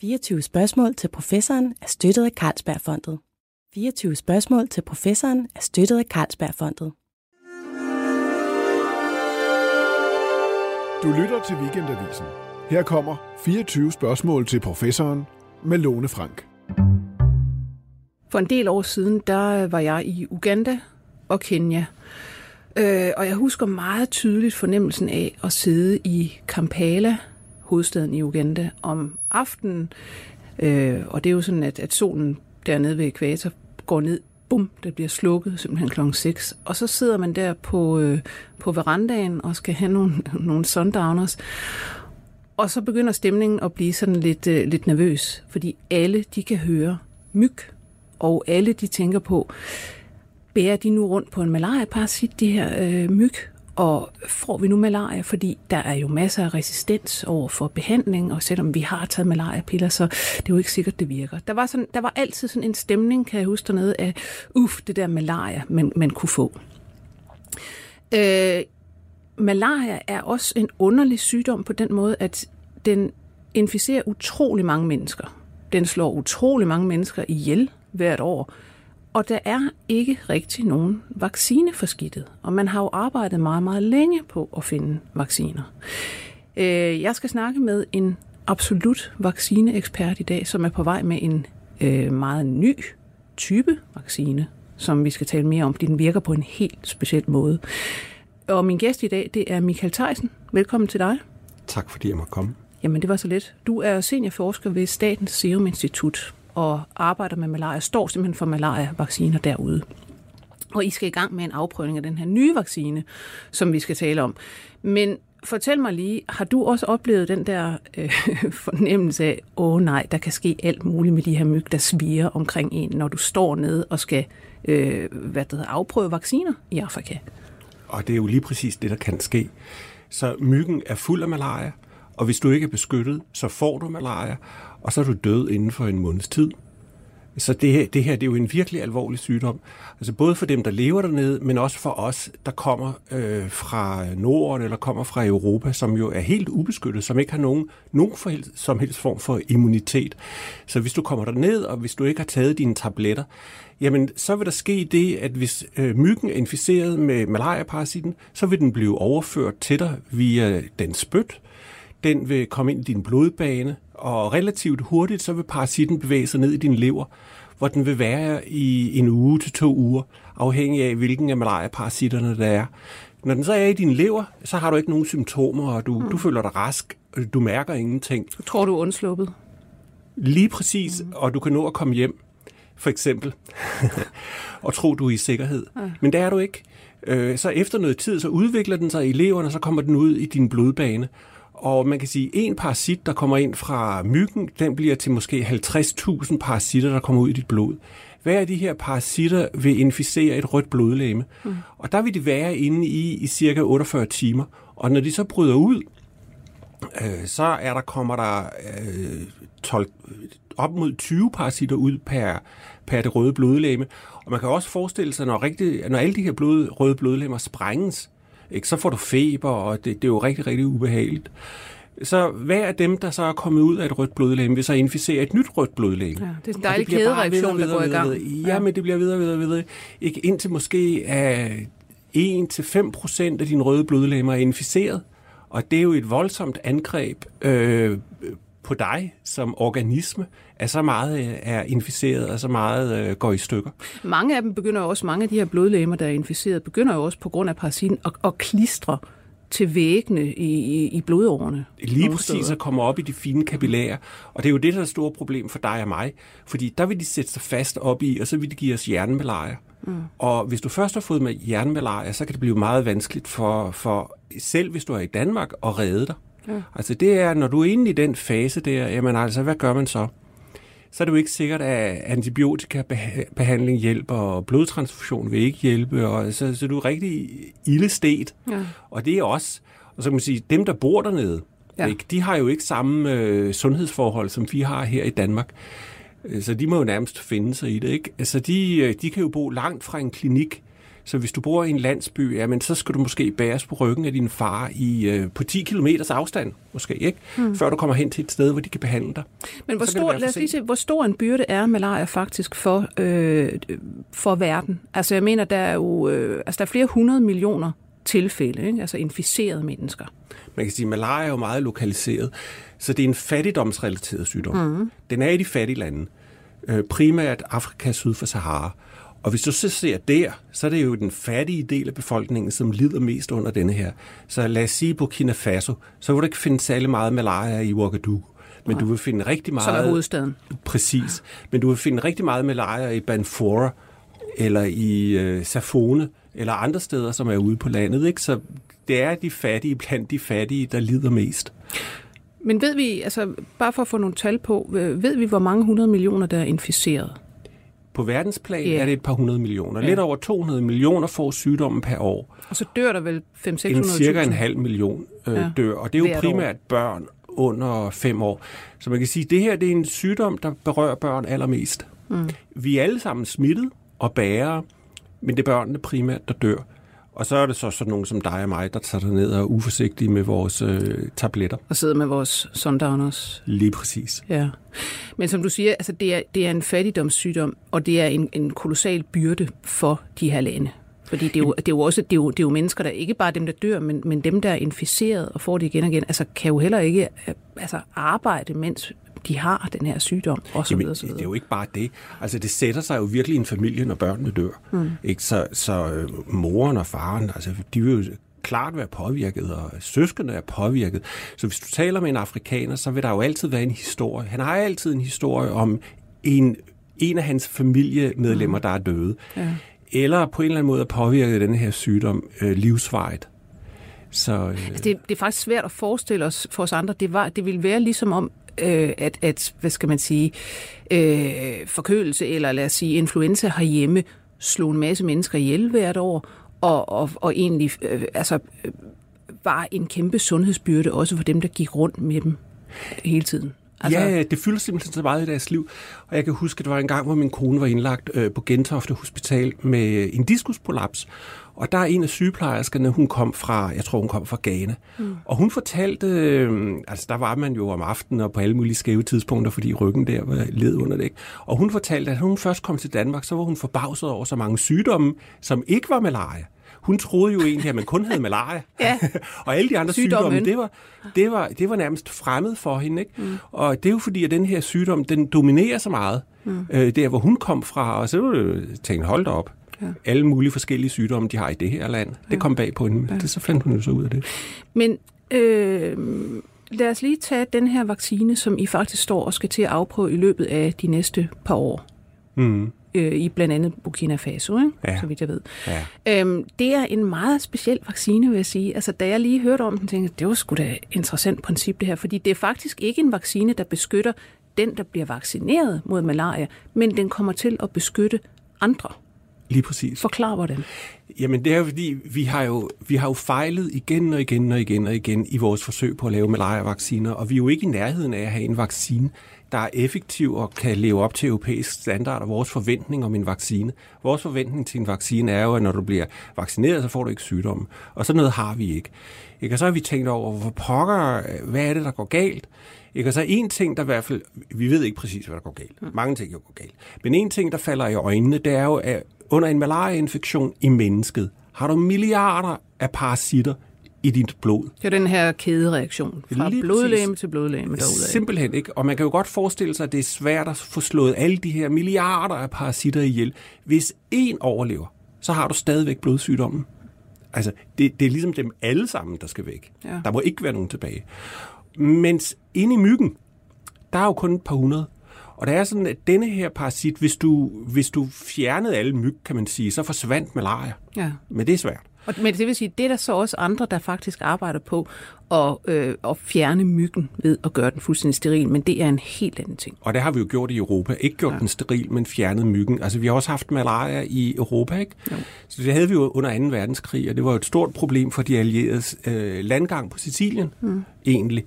24 spørgsmål til professoren er støttet af Carlsbergfondet. 24 spørgsmål til professoren er støttet af Carlsbergfondet. Du lytter til Weekendavisen. Her kommer 24 spørgsmål til professoren med Lone Frank. For en del år siden, der var jeg i Uganda og Kenya. Øh, og jeg husker meget tydeligt fornemmelsen af at sidde i Kampala, hovedstaden i Uganda, om aftenen. Øh, og det er jo sådan, at, at solen dernede ved ekvator går ned, bum, det bliver slukket simpelthen klokken 6. Og så sidder man der på, øh, på verandaen og skal have nogle, nogle sundowners. Og så begynder stemningen at blive sådan lidt, øh, lidt nervøs, fordi alle de kan høre myg, og alle de tænker på, bærer de nu rundt på en malariaparasit, de her øh, myg, og får vi nu malaria, fordi der er jo masser af resistens over for behandling, og selvom vi har taget malariapiller, så det er jo ikke sikkert, det virker. Der var, sådan, der var altid sådan en stemning, kan jeg huske dernede, af uff, det der malaria, man, man kunne få. Øh, malaria er også en underlig sygdom på den måde, at den inficerer utrolig mange mennesker. Den slår utrolig mange mennesker ihjel hvert år. Og der er ikke rigtig nogen vaccine for skidtet. Og man har jo arbejdet meget, meget længe på at finde vacciner. Øh, jeg skal snakke med en absolut vaccineekspert i dag, som er på vej med en øh, meget ny type vaccine, som vi skal tale mere om, fordi den virker på en helt speciel måde. Og min gæst i dag, det er Michael Theisen. Velkommen til dig. Tak fordi jeg må komme. Jamen, det var så let. Du er seniorforsker ved Statens Serum Institut og arbejder med malaria, står simpelthen for malaria-vacciner derude. Og I skal i gang med en afprøvning af den her nye vaccine, som vi skal tale om. Men fortæl mig lige, har du også oplevet den der øh, fornemmelse af, åh oh, nej, der kan ske alt muligt med de her myg, der sviger omkring en, når du står nede og skal øh, hvad det hedder, afprøve vacciner i Afrika? Og det er jo lige præcis det, der kan ske. Så myggen er fuld af malaria, og hvis du ikke er beskyttet, så får du malaria, og så er du død inden for en måneds tid. Så det her, det her det er jo en virkelig alvorlig sygdom. Altså både for dem, der lever dernede, men også for os, der kommer øh, fra Norden eller kommer fra Europa, som jo er helt ubeskyttet, som ikke har nogen, nogen for, som helst form for immunitet. Så hvis du kommer derned, og hvis du ikke har taget dine tabletter, jamen så vil der ske det, at hvis øh, myggen er inficeret med malariaparasitten, så vil den blive overført til dig via den spyt. Den vil komme ind i din blodbane, og relativt hurtigt, så vil parasitten bevæge sig ned i din lever, hvor den vil være i en uge til to uger, afhængig af, hvilken af malaria-parasitterne der er. Når den så er i din lever, så har du ikke nogen symptomer, og du, mm. du føler dig rask, og du mærker ingenting. Du tror, du er undsluppet? Lige præcis, mm. og du kan nå at komme hjem, for eksempel, og tro, du er i sikkerhed. Ja. Men det er du ikke. Øh, så efter noget tid, så udvikler den sig i leveren, og så kommer den ud i din blodbane. Og man kan sige, at en parasit, der kommer ind fra myggen, den bliver til måske 50.000 parasitter, der kommer ud i dit blod. Hver af de her parasitter vil inficere et rødt blodlæme. Mm. Og der vil de være inde i i cirka 48 timer. Og når de så bryder ud, øh, så er der kommer der øh, 12, op mod 20 parasitter ud per, per det røde blodlæme. Og man kan også forestille sig, når, rigtig, når alle de her blod, røde blodlemmer sprænges, ikke? så får du feber, og det, det er jo rigtig, rigtig ubehageligt. Så hver af dem, der så er kommet ud af et rødt blodlæme, vil så inficere et nyt rødt blodlæme. Ja, det er en dejlig kædereaktion, der går i gang. Ja, ja, men det bliver videre, videre, videre. Ikke indtil måske af 1-5 procent af dine røde blodlemmer er inficeret. Og det er jo et voldsomt angreb øh, på dig som organisme, at så meget øh, er inficeret, og så meget øh, går i stykker. Mange af dem begynder også, mange af de her blodlægemer, der er inficeret, begynder jo også på grund af parasitten at, at klistre til væggene i, i, i blodårene. Lige præcis at komme op i de fine kapillærer. Og det er jo det, der er et stort problem for dig og mig. Fordi der vil de sætte sig fast op i, og så vil de give os hjernemalaria. Mm. Og hvis du først har fået med hjernemalaria, så kan det blive meget vanskeligt for, for selv hvis du er i Danmark, at redde dig. Ja. Altså det er, når du er inde i den fase der, jamen altså, hvad gør man så? Så er det jo ikke sikkert, at antibiotikabehandling hjælper, og blodtransfusion vil ikke hjælpe, og så, så er du rigtig ildestet. Ja. Og det er også, og så kan man sige, dem der bor dernede, ja. ikke, de har jo ikke samme øh, sundhedsforhold, som vi har her i Danmark. Så de må jo nærmest finde sig i det, ikke? Altså de, øh, de kan jo bo langt fra en klinik, Så hvis du bor i en landsby, jamen, så skal du måske bæres på ryggen af din far i, øh, på 10 km afstand, måske, ikke? Hmm. Før du kommer hen til et sted, hvor de kan behandle dig. Men hvor stor, lad os lige se, hvor stor en byrde er malaria faktisk for, øh, for verden? Altså jeg mener, der er jo øh, altså, der er flere hundrede millioner tilfælde, ikke? altså inficerede mennesker. Man kan sige, at malaria er jo meget lokaliseret, så det er en fattigdomsrelateret sygdom. Mm. Den er i de fattige lande, øh, primært Afrika syd for Sahara. Og hvis du så ser der, så er det jo den fattige del af befolkningen, som lider mest under denne her. Så lad os sige Burkina Faso, så vil du ikke finde særlig meget malaria i Ouagadougou. Men Nej. du vil finde rigtig meget... Som er hovedstaden. Præcis. Men du vil finde rigtig meget malaria i Banfora, eller i øh, Safone, eller andre steder, som er ude på landet. Ikke? Så det er de fattige blandt de fattige, der lider mest. Men ved vi, altså bare for at få nogle tal på, ved vi, hvor mange hundrede millioner, der er inficeret? På verdensplan yeah. er det et par hundrede millioner. Yeah. Lidt over 200 millioner får sygdommen per år. Og så dør der vel 5 600 En cirka en halv million øh, ja. dør, og det er jo Hvert primært år. børn under 5 år. Så man kan sige, at det her det er en sygdom, der berører børn allermest. Mm. Vi er alle sammen smittet og bærer, men det er børnene primært, der dør. Og så er det så sådan nogen som dig og mig, der tager ned og er uforsigtige med vores øh, tabletter. Og sidder med vores sundowners. Lige præcis. Ja. Men som du siger, altså det, er, det er en fattigdomssygdom, og det er en, en kolossal byrde for de her lande. Fordi det er, jo, det, er jo også, det, er jo, det er jo mennesker, der ikke bare dem, der dør, men, men dem, der er inficeret og får det igen og igen, altså kan jo heller ikke øh, altså, arbejde, mens de har den her sygdom, og så videre, så videre. Det er jo ikke bare det. Altså, det sætter sig jo virkelig i en familie, når børnene dør. Mm. Ikke? Så, så øh, moren og faren, altså, de vil jo klart være påvirket, og søskende er påvirket. Så hvis du taler med en afrikaner, så vil der jo altid være en historie. Han har altid en historie om en, en af hans familiemedlemmer, mm. der er døde. Ja. Eller på en eller anden måde er påvirket af den her sygdom øh, livsvejet. Så, øh... altså det, det er faktisk svært at forestille os for os andre. Det, var, det ville være ligesom om, øh, at, at, hvad skal man sige, øh, forkølelse eller lad os sige influenza herhjemme slog en masse mennesker ihjel hvert år, og, og, og egentlig øh, altså, øh, var en kæmpe sundhedsbyrde også for dem, der gik rundt med dem hele tiden. Altså... Ja, det fylder simpelthen så meget i deres liv. Og jeg kan huske, at det var en gang, hvor min kone var indlagt øh, på Gentofte Hospital med en diskusprolaps. Og der er en af sygeplejerskerne, hun kom fra, jeg tror hun kom fra Ghana. Mm. Og hun fortalte, øh, altså der var man jo om aftenen og på alle mulige skæve tidspunkter, fordi ryggen der var led under det. Ikke? Og hun fortalte, at hun først kom til Danmark, så var hun forbavset over så mange sygdomme, som ikke var malaria. Hun troede jo egentlig, at man kun havde malaria. ja. og alle de andre Sygdommen. sygdomme, det var, det, var, det var nærmest fremmed for hende. Ikke? Mm. Og det er jo fordi, at den her sygdom, den dominerer så meget, mm. øh, der hvor hun kom fra. Og så tænkte hold da op. Ja. Alle mulige forskellige sygdomme, de har i det her land. Ja. Det kom bag på hende. Ja. Det, så fandt hun jo så ud af det. Men øh, lad os lige tage den her vaccine, som I faktisk står og skal til at afprøve i løbet af de næste par år. Mm øh, i blandt andet Burkina Faso, ikke? Ja. så vidt jeg ved. Ja. Øhm, det er en meget speciel vaccine, vil jeg sige. Altså, da jeg lige hørte om den, tænkte jeg, det var sgu da et interessant princip det her, fordi det er faktisk ikke en vaccine, der beskytter den, der bliver vaccineret mod malaria, men den kommer til at beskytte andre. Lige præcis. Forklar hvordan. Jamen det er jo fordi, vi har jo, vi har jo fejlet igen og igen og igen og igen i vores forsøg på at lave malaria-vacciner, og vi er jo ikke i nærheden af at have en vaccine, der er effektiv og kan leve op til europæisk standard og vores forventning om en vaccine. Vores forventning til en vaccine er jo, at når du bliver vaccineret, så får du ikke sygdommen. Og sådan noget har vi ikke. ikke? Og så har vi tænkt over, hvor pokker, hvad er det, der går galt? Ikke? Og så en ting, der i hvert fald, vi ved ikke præcis, hvad der går galt. Mange ting går galt. Men en ting, der falder i øjnene, det er jo, at under en malariainfektion i mennesket, har du milliarder af parasitter i dit blod. Det er den her kædereaktion fra Lige blodlæme til blodlæme derudad. Simpelthen ikke. Og man kan jo godt forestille sig, at det er svært at få slået alle de her milliarder af parasitter ihjel. Hvis en overlever, så har du stadigvæk blodsygdommen. Altså, det, det er ligesom dem alle sammen, der skal væk. Ja. Der må ikke være nogen tilbage. Mens inde i myggen, der er jo kun et par hundrede. Og der er sådan, at denne her parasit, hvis du, hvis du fjernede alle myg, kan man sige, så forsvandt malaria. Ja. Men det er svært. Og, men det vil sige, det er der så også andre, der faktisk arbejder på at, øh, at fjerne myggen ved at gøre den fuldstændig steril, men det er en helt anden ting. Og det har vi jo gjort i Europa. Ikke gjort ja. den steril, men fjernet myggen. Altså vi har også haft malaria i Europa, ikke? Jo. Så det havde vi jo under 2. verdenskrig, og det var et stort problem for de allierede øh, landgang på Sicilien, mm. egentlig.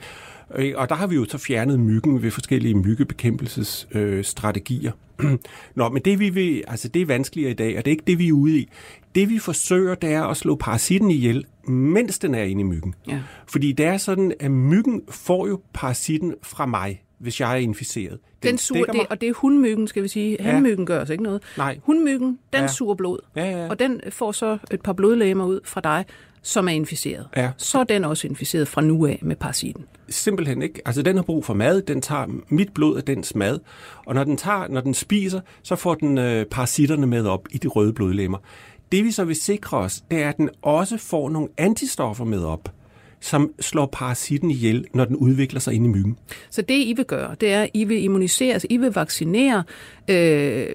Øh, Og der har vi jo så fjernet myggen ved forskellige myggebekæmpelsesstrategier. Nå, men det vi vil, altså det er vanskeligere i dag, og det er ikke det, vi er ude i. Det vi forsøger, det er at slå parasitten ihjel, mens den er inde i myggen. Ja. Fordi det er sådan, at myggen får jo parasitten fra mig, hvis jeg er inficeret. Den suger, stikker det, og det er hundmyggen, skal vi sige. Hanmyggen gør altså ikke noget. Nej. Hundmyggen, den Ja. ja. suger blod. Ja, ja. Og den får så et par blodlægemer ud fra dig, som er inficeret. Ja. Så er den også inficeret fra nu af med parasitten. Simpelthen ikke. Altså, den har brug for mad. Den tager mit blod af dens mad. Og når den, tager, når den spiser, så får den øh, parasitterne med op i de røde blodlemmer. Det vi så vil sikre os, det er, at den også får nogle antistoffer med op, som slår parasitten ihjel, når den udvikler sig ind i myggen. Så det, I vil gøre, det er, at I vil immunisere, altså I vil vaccinere øh,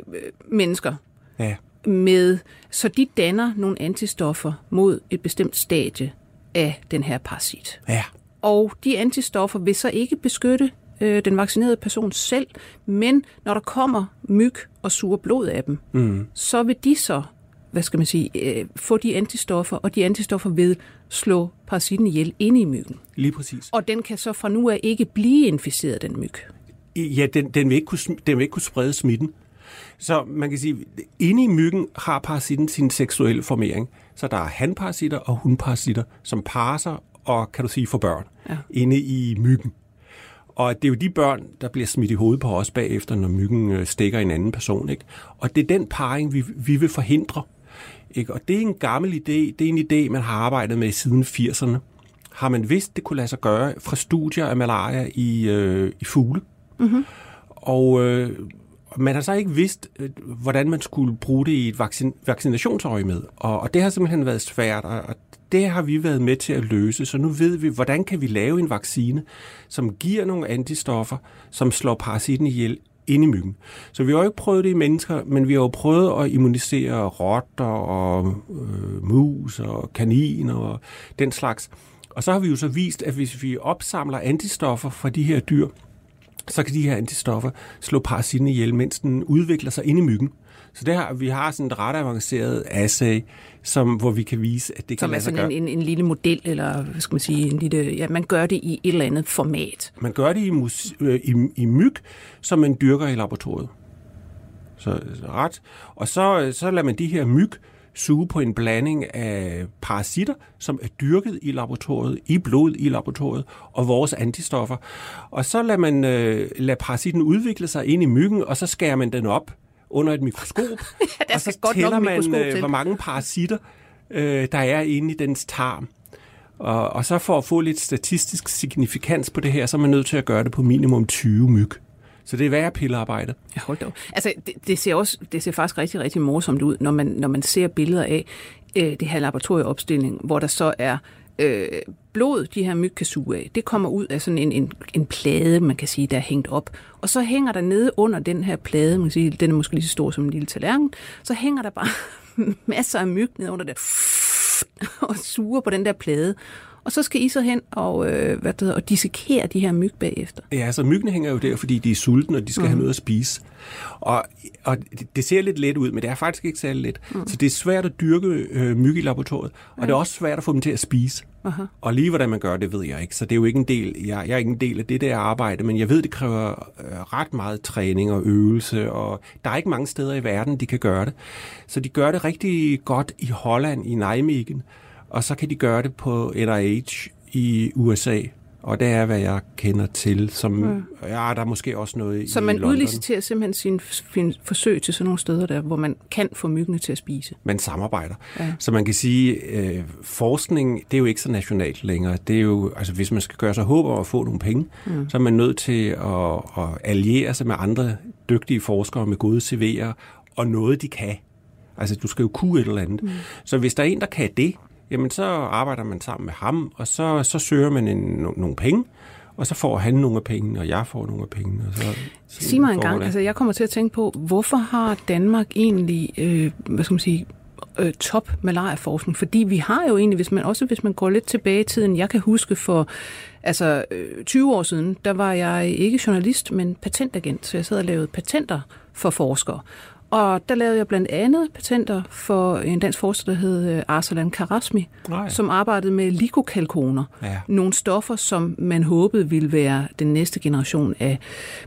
mennesker Ja. Med, så de danner nogle antistoffer mod et bestemt stadie af den her parasit. Ja. Og de antistoffer vil så ikke beskytte øh, den vaccinerede person selv, men når der kommer myg og suger blod af dem, mm. så vil de så, hvad skal man sige, øh, få de antistoffer, og de antistoffer vil slå parasitten ihjel inde i myggen. Lige præcis. Og den kan så fra nu af ikke blive inficeret, den myg. Ja, den, den, vil ikke kunne, den vil ikke kunne sprede smitten. Så man kan sige, inde i myggen har parasitten sin seksuelle formering. Så der er hanparasitter og hundparasitter, som parer sig og, kan du sige, får børn ja. inde i myggen. Og det er jo de børn, der bliver smidt i hovedet på os bagefter, når myggen øh, stikker en anden person. Ikke? Og det er den parring, vi, vi vil forhindre. Ikke? Og det er en gammel idé. Det er en idé, man har arbejdet med siden 80'erne. Har man vidst, det kunne lade sig gøre fra studier af malaria i, øh, i fugle. Og øh, man har så ikke vidst, øh, hvordan man skulle bruge det i et vaccin, vaccinationsøje med. Og, og det har simpelthen været svært, og, og det har vi været med til at løse. Så nu ved vi, hvordan kan vi lave en vaccine, som giver nogle antistoffer, som slår parasitten ihjel inde i myggen. Så vi har jo ikke prøvet det i mennesker, men vi har jo prøvet at immunisere rotter og øh, mus og kaniner og den slags. Og så har vi jo så vist, at hvis vi opsamler antistoffer fra de her dyr, så kan de her antistoffer slå parasitten ihjel, mens den udvikler sig inde i myggen. Så det her, vi har sådan et ret avanceret assay, som, hvor vi kan vise, at det Som kan er lade sig sådan gøre. en, en, en lille model, eller hvad skal man sige, en lille, ja, man gør det i et eller andet format. Man gør det i, mus, øh, i, i myg, som man dyrker i laboratoriet. Så så ret. Og så, så lader man de her myg suge på en blanding af parasitter, som er dyrket i laboratoriet, i blod i laboratoriet, og vores antistoffer. Og så lader man øh, lader parasitten udvikle sig ind i myggen, og så skærer man den op under et mikroskop, og så godt tæller man, øh, hvor mange parasitter, øh, der er inde i dens tarm. Og, og så for at få lidt statistisk signifikans på det her, så er man nødt til at gøre det på minimum 20 myg. Så det er værre pillearbejde. Ja, hold da op. Altså, det, det, ser også, det ser faktisk rigtig, rigtig morsomt ud, når man, når man ser billeder af øh, det her laboratorieopstilling, hvor der så er øh, blod, de her myg kan suge af. Det kommer ud af sådan en, en, en plade, man kan sige, der er hængt op. Og så hænger der nede under den her plade, man kan sige, den er måske lige så stor som en lille tallerken, så hænger der bare masser af myg ned under der og suger på den der plade. Og så skal I så hen og, øh, hvad det hedder, og dissekere de her myg bagefter. Ja, altså myggene hænger jo der, fordi de er sultne, og de skal mm. have noget at spise. Og, og det- ser lidt let ud, men det er faktisk ikke særlig let. Mm. Så det er svært at dyrke øh, myg i laboratoriet, og det er også svært at få dem til at spise. Aha. Og lige hvordan man gør det, ved jeg ikke. Så det er jo ikke en del, jeg, jeg er ikke en del af det der arbejde, men jeg ved, det kræver øh, ret meget træning og øvelse, og der er ikke mange steder i verden, de kan gøre det. Så de gør det rigtig godt i Holland, i Nijmegen, og så kan de gøre det på NIH i USA. Og det er, hvad jeg kender til. Som, mm. Ja, der er måske også noget Så i man London. udliciterer simpelthen sin, sin forsøg til sådan nogle steder der, hvor man kan få myggene til at spise. man samarbejder. Ja. Ja. Så man kan sige, øh, forskning, det er jo ikke så nationalt længere. Det er jo, altså hvis man skal gøre sig håb om at få nogle penge, mm. så er man nødt til at, at alliere sig med andre dygtige forskere med gode CV'er og noget, de kan. Altså, du skal jo kunne et eller andet. Mm. Så hvis der er en, der kan det, jamen så arbejder man sammen med ham, og så, så søger man en, no, nogle penge, og så får han nogle af pengene, og jeg får nogle af pengene. Og så, så Sig mig en gang, det. altså jeg kommer til at tænke på, hvorfor har Danmark egentlig, øh, hvad skal man sige, øh, top malariaforskning? Fordi vi har jo egentlig, hvis man, også hvis man går lidt tilbage i tiden, jeg kan huske for altså, øh, 20 år siden, der var jeg ikke journalist, men patentagent, så jeg sad og lavede patenter for forskere. Og der lavede jeg blandt andet patenter for en dansk forsker, der hed øh, Arsalan Karasmi, Nej. som arbejdede med likokalkoner. Ja. Nogle stoffer, som man håbede ville være den næste generation af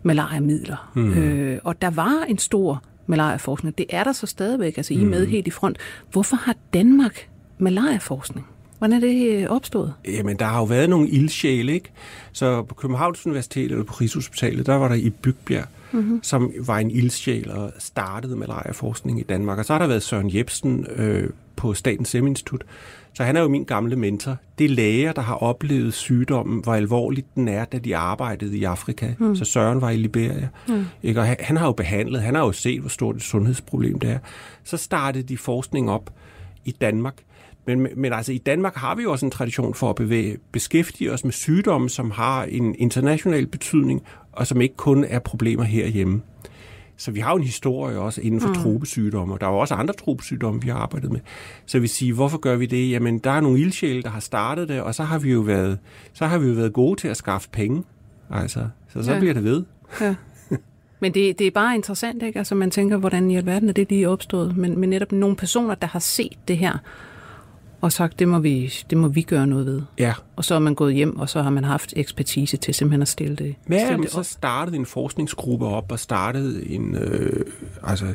malariamidler. Mm. Øh, og der var en stor malariaforskning. Det er der så stadigvæk. Altså, I er med helt i front. Hvorfor har Danmark malariaforskning? Hvordan er det øh, opstået? Jamen, der har jo været nogle ildsjæle, ikke? Så på Københavns Universitet eller på Rigshospitalet, der var der i Bygbjerg, mm-hmm. som var en ildsjæl og startede malariaforskning i Danmark. Og så har der været Søren Jebsen øh, på Statens Serum Institut. Så han er jo min gamle mentor. Det er læger, der har oplevet sygdommen, hvor alvorligt den er, da de arbejdede i Afrika. Mm. Så Søren var i Liberia. Mm. Ikke? Og han, han har jo behandlet, han har jo set, hvor stort et sundhedsproblem det er. Så startede de forskning op i Danmark. Men, men altså i Danmark har vi jo også en tradition for at bevæge, beskæftige os med sygdomme, som har en international betydning, og som ikke kun er problemer herhjemme. Så vi har jo en historie også inden for mm. tropesygdomme, og der er jo også andre tropesygdomme, vi har arbejdet med. Så vi siger, hvorfor gør vi det? Jamen, der er nogle ildsjæle, der har startet det, og så har vi jo været, så har vi jo været gode til at skaffe penge. Altså, så så ja. bliver det ved. Ja. Men det, det er bare interessant, ikke? Altså, man tænker, hvordan i alverden er det lige opstået? Men, men netop nogle personer, der har set det her, og sagt, det må, vi, det må vi gøre noget ved. Ja. Og så er man gået hjem, og så har man haft ekspertise til simpelthen at stille det, Ja, stille det så op. startede en forskningsgruppe op og startede en, øh, altså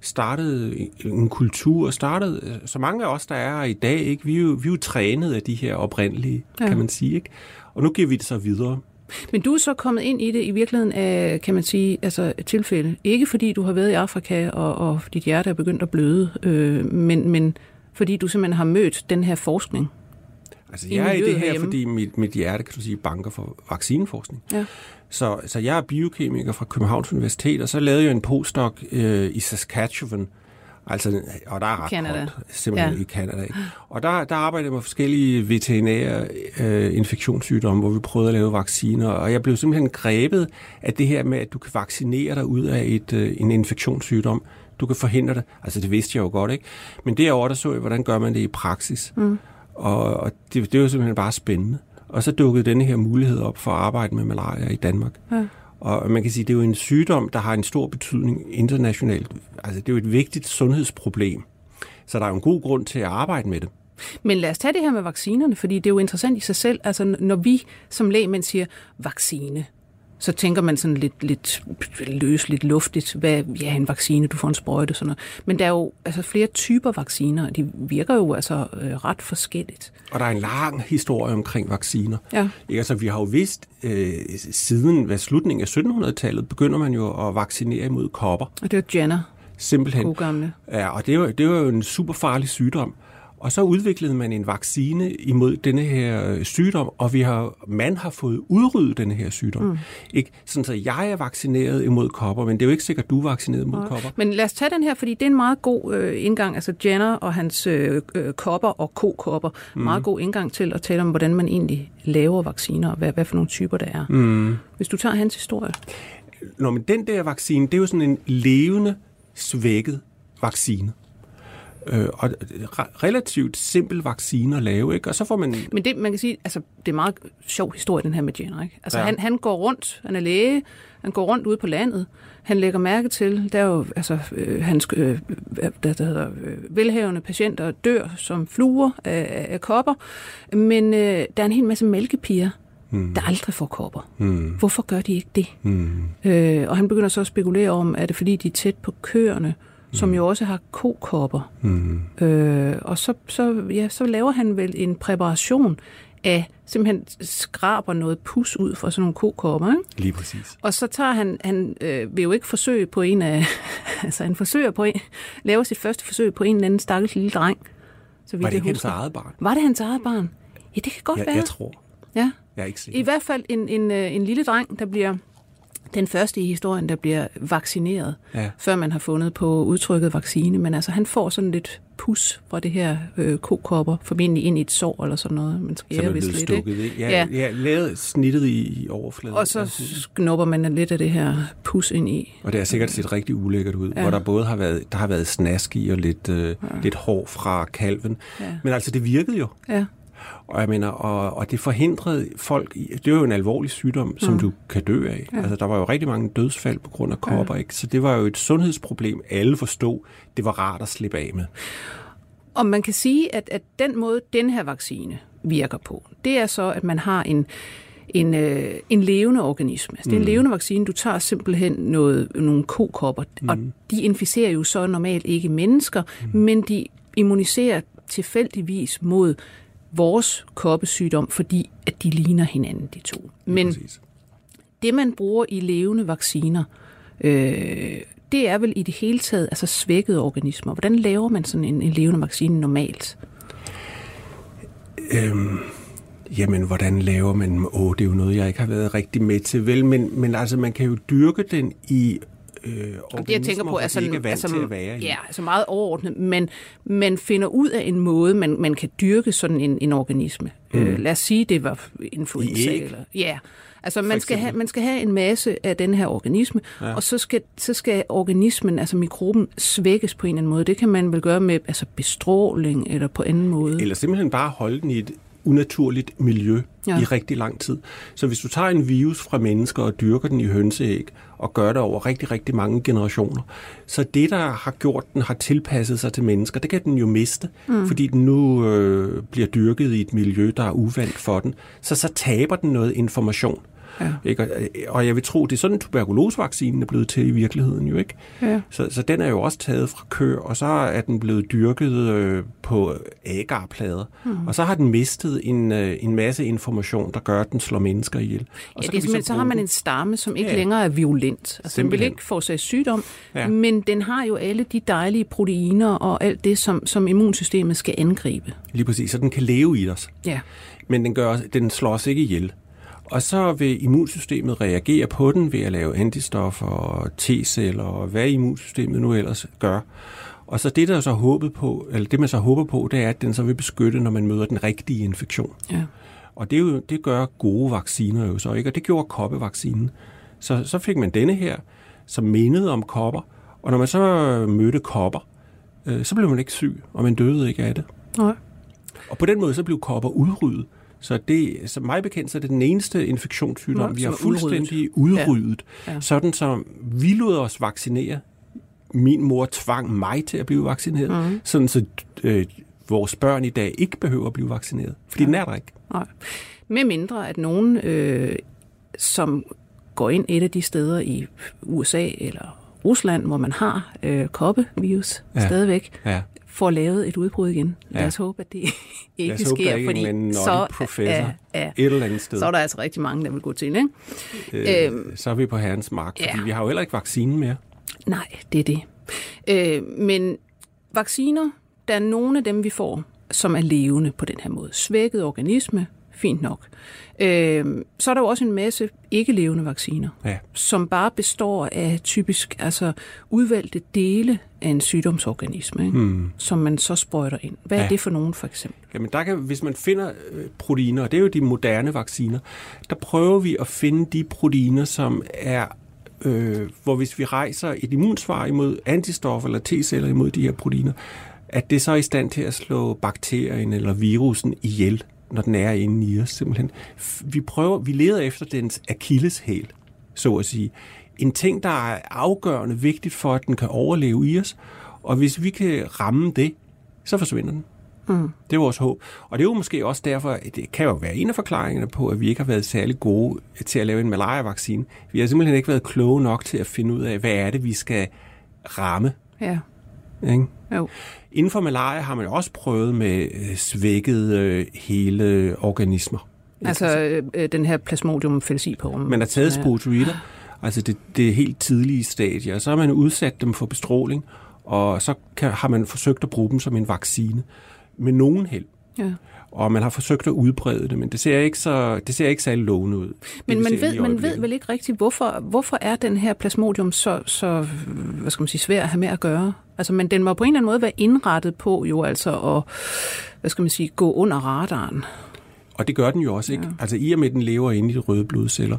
startede en- en kultur og startede, øh, så mange af os, der er i dag, ikke, vi, er jo, vi er jo trænet af de her oprindelige, ja. Kan man sige. Ikke? Og nu giver vi det så videre. Men du er så kommet ind i det i virkeligheden af, kan man sige, altså tilfælde. Ikke fordi du har været i Afrika, og, og dit hjerte er begyndt at bløde, øh, men, men fordi du simpelthen har mødt den her forskning. Altså, jeg er i det her, herhjemme. fordi mit, mit hjerte, kan du sige, banker for vaccineforskning. Ja. Så, så jeg er biokemiker fra Københavns Universitet, og så lavede jeg en postdoc øh, i Saskatchewan, altså, og der er ret Canada. koldt, simpelthen Ja. i Canada. Og der, der arbejdede jeg med forskellige veterinære øh, infektionssygdomme, hvor vi prøvede at lave vacciner, og jeg blev simpelthen grebet af det her med, at du kan vaccinere dig ud af et, øh, en infektionssygdom. Du kan forhindre det. Altså, det vidste jeg jo godt, ikke? Men derovre, der så jeg, hvordan gør man det i praksis. Mm. Og, og det, det var simpelthen bare spændende. Og så dukkede denne her mulighed op for at arbejde med malaria i Danmark. Ja. Og man kan sige, det er jo en sygdom, der har en stor betydning internationalt. Altså, det er jo et vigtigt sundhedsproblem. Så der er jo en god grund til at arbejde med det. Men lad os tage det her med vaccinerne, fordi det er jo interessant i sig selv. Altså, når vi som lægmænd siger vaccine, så tænker man sådan lidt, lidt løsligt, luftigt, hvad, ja, en vaccine, du får en sprøjte, sådan noget. Men der er jo altså, flere typer vacciner, og de virker jo altså øh, ret forskelligt. Og der er en lang historie omkring vacciner. Ja. Ikke? Altså, vi har jo vidst, øh, siden hvad, slutningen af 1700-tallet, begynder man jo at vaccinere imod kopper. Og det er jo Jenner, Simpelthen. god gamle. Ja, og det var, det var jo en super farlig sygdom. Og så udviklede man en vaccine imod denne her sygdom, og vi har, man har fået udryddet denne her sygdom. Mm. Ikke? Sådan så jeg er vaccineret imod kopper, men det er jo ikke sikkert, at du er vaccineret imod kopper. Men lad os tage den her, fordi det er en meget god øh, indgang. Altså Jenner og hans øh, øh, kopper og kokopper. Mm. Meget god indgang til at tale om, hvordan man egentlig laver vacciner, og hvad, hvad for nogle typer der er. Mm. Hvis du tager hans historie. Nå, men den der vaccine, det er jo sådan en levende, svækket vaccine. Øh, og re- relativt simpel vaccine at lave, ikke? Og så får man... Men det, man kan sige, altså, det er en meget sjov historie, den her med Jenner. Ikke? Altså, Ja. han, han går rundt, han er læge, han går rundt ude på landet, han lægger mærke til, der er jo, altså, øh, hans, øh, der, der hedder, øh, velhavende patienter dør som fluer af, af kopper, men øh, der er en hel masse mælkepiger, mm. der aldrig får kopper. Mm. Hvorfor gør de ikke det? Mm. Øh, og han begynder så at spekulere om, er det fordi, de er tæt på køerne, som jo også har kokopper. Mm. Øh, og så, så, ja, så laver han vel en præparation af, simpelthen skraber noget pus ud fra sådan nogle kokopper, ikke? Lige præcis. Og så tager han, han øh, vil jo ikke forsøge på en af, altså han forsøger på en, laver sit første forsøg på en eller anden stakkels lille dreng. Så vidt Var det ikke hans eget barn? Var det hans eget barn? Ja, det kan godt Jeg, være. jeg tror. Ja. Jeg er ikke I sikker. hvert fald en, en, øh, en lille dreng, der bliver den første i historien, der bliver vaccineret, Ja. før man har fundet på udtrykket vaccine. Men altså, han får sådan lidt pus fra det her øh, kokopper, formentlig ind i et sår eller sådan noget. Man skærer er vist blevet lidt, stukket, ikke? Ja, Ja. ja. lavet snittet i, i overfladen. Og så knupper man lidt af det her pus ind i. Og det har sikkert set rigtig ulækkert ud. Ja. hvor der både har været, der har været snask i og lidt, øh, ja. lidt hår fra kalven. Ja. Men altså, det virkede jo. Ja. Og jeg mener, og, og det forhindrede folk, i, det var jo en alvorlig sygdom, som mm. du kan dø af. Ja. Altså, der var jo rigtig mange dødsfald på grund af kopper, ja. ikke? Så det var jo et sundhedsproblem, alle forstod, det var rart at slippe af med. Og man kan sige, at, at den måde, den her vaccine virker på, det er så, at man har en, en, øh, en levende organisme. Altså, det er en mm. levende vaccine. Du tager simpelthen noget, nogle kokopper, mm. og de inficerer jo så normalt ikke mennesker, mm. men de immuniserer tilfældigvis mod vores koppesygdom, fordi at de ligner hinanden, de to. Men det, man bruger i levende vacciner, øh, det er vel i det hele taget altså svækkede organismer. Hvordan laver man sådan en, en levende vaccine normalt? Øhm, jamen, hvordan laver man... Åh, det er jo noget, jeg ikke har været rigtig med til, vel? Men, men altså, man kan jo dyrke den i øh, organismer, det, jeg tænker på, er sådan, ikke er vant altså, til at være i. Ja, altså meget overordnet, men man finder ud af en måde, man, man kan dyrke sådan en, en organisme. Mm. Øh, lad os sige, det var influenza. Eller, ja, altså man skal, have, man skal have en masse af den her organisme, ja. og så skal, så skal organismen, altså mikroben, svækkes på en eller anden måde. Det kan man vel gøre med altså bestråling eller på anden måde. Eller simpelthen bare holde den i et unaturligt miljø ja. i rigtig lang tid. Så hvis du tager en virus fra mennesker og dyrker den i hønseæg, og gør det over rigtig, rigtig mange generationer, så det, der har gjort den, har tilpasset sig til mennesker, det kan den jo miste, mm. fordi den nu øh, bliver dyrket i et miljø, der er uvandt for den. Så så taber den noget information. Ja. Ikke? Og jeg vil tro, det er sådan, tuberkulosevaccinen er blevet til i virkeligheden jo ikke. Ja. Så, så den er jo også taget fra køer, og så er den blevet dyrket øh, på agarplader. Mm. Og så har den mistet en, øh, en masse information, der gør, at den slår mennesker ihjel. Og ja, så, det er så, så har man en stamme, som ikke ja. længere er violent. Altså, den vil ikke sig sygdom, ja. men den har jo alle de dejlige proteiner og alt det, som, som immunsystemet skal angribe. Lige præcis, så den kan leve i os. Ja. Men den, gør, den slår os ikke ihjel. Og så vil immunsystemet reagere på den ved at lave antistoffer og T-celler og hvad immunsystemet nu ellers gør. Og så det, der så håbet på, eller det man så håber på, det er, at den så vil beskytte, når man møder den rigtige infektion. Ja. Og det, er jo, det gør gode vacciner jo så ikke, og det gjorde koppevaccinen. Så, så fik man denne her, som mindede om kopper, og når man så mødte kopper, øh, så blev man ikke syg, og man døde ikke af det. Nej. Og på den måde så blev kopper udryddet. Så det, så mig bekendt, så er det den eneste infektionssygdom, Nå, vi har fuldstændig udryddet. udryddet ja. Ja. Sådan som vi lod os vaccinere. Min mor tvang mig til at blive vaccineret. Mm. Sådan så øh, vores børn i dag ikke behøver at blive vaccineret. Fordi ja. den er der ikke. Nej. Med mindre at nogen, øh, som går ind et af de steder i USA eller Rusland, hvor man har øh, koppevirus ja. stadigvæk, ja får lavet et udbrud igen. Ja. Lad os håbe, at det ikke sker, håbe, ikke fordi så er, er, et eller andet sted. så er der altså rigtig mange, der vil gå til. Ikke? Øh, øhm, så er vi på herrens mark, fordi ja. vi har jo heller ikke vaccinen mere. Nej, det er det. Øh, men vacciner, der er nogle af dem, vi får, som er levende på den her måde. Svækket organisme, fint nok. Øh, så er der jo også en masse ikke-levende vacciner, ja. som bare består af typisk altså udvalgte dele en sygdomsorganisme, ikke? Hmm. som man så sprøjter ind. Hvad ja. er det for nogen for eksempel? Jamen der kan, hvis man finder øh, proteiner, og det er jo de moderne vacciner, der prøver vi at finde de proteiner, som er øh, hvor hvis vi rejser et immunsvar imod antistoffer eller T-celler imod de her proteiner, at det så er i stand til at slå bakterien eller virusen ihjel når den er inde i os simpelthen. Vi prøver, vi leder efter dens akilleshæl, så at sige. En ting, der er afgørende vigtigt for, at den kan overleve i os, og hvis vi kan ramme det, så forsvinder den. Mm. Det er vores håb. Og det er jo måske også derfor, at det kan jo være en af forklaringerne på, at vi ikke har været særlig gode til at lave en malaria-vaccine. Vi har simpelthen ikke været kloge nok til at finde ud af, hvad er det, vi skal ramme. Ja. Ikke? Jo. Inden for malaria har man også prøvet med øh, svækkede øh, hele organismer. Altså øh, den her Plasmodium falciparum. Man har taget sporulitter, altså det, det helt tidlige stadie, og så har man udsat dem for bestråling, og så kan, har man forsøgt at bruge dem som en vaccine med nogen held. Ja og man har forsøgt at udbrede det, men det ser ikke, så, det ser ikke særlig lovende ud. Men man ved, man ved vel ikke rigtigt, hvorfor, hvorfor er den her plasmodium så, så hvad skal man sige, svær at have med at gøre? Altså, men den må på en eller anden måde være indrettet på jo altså at, hvad skal man sige, gå under radaren. Og det gør den jo også, ikke? Ja. Altså, i og med, at den lever inde i de røde blodceller,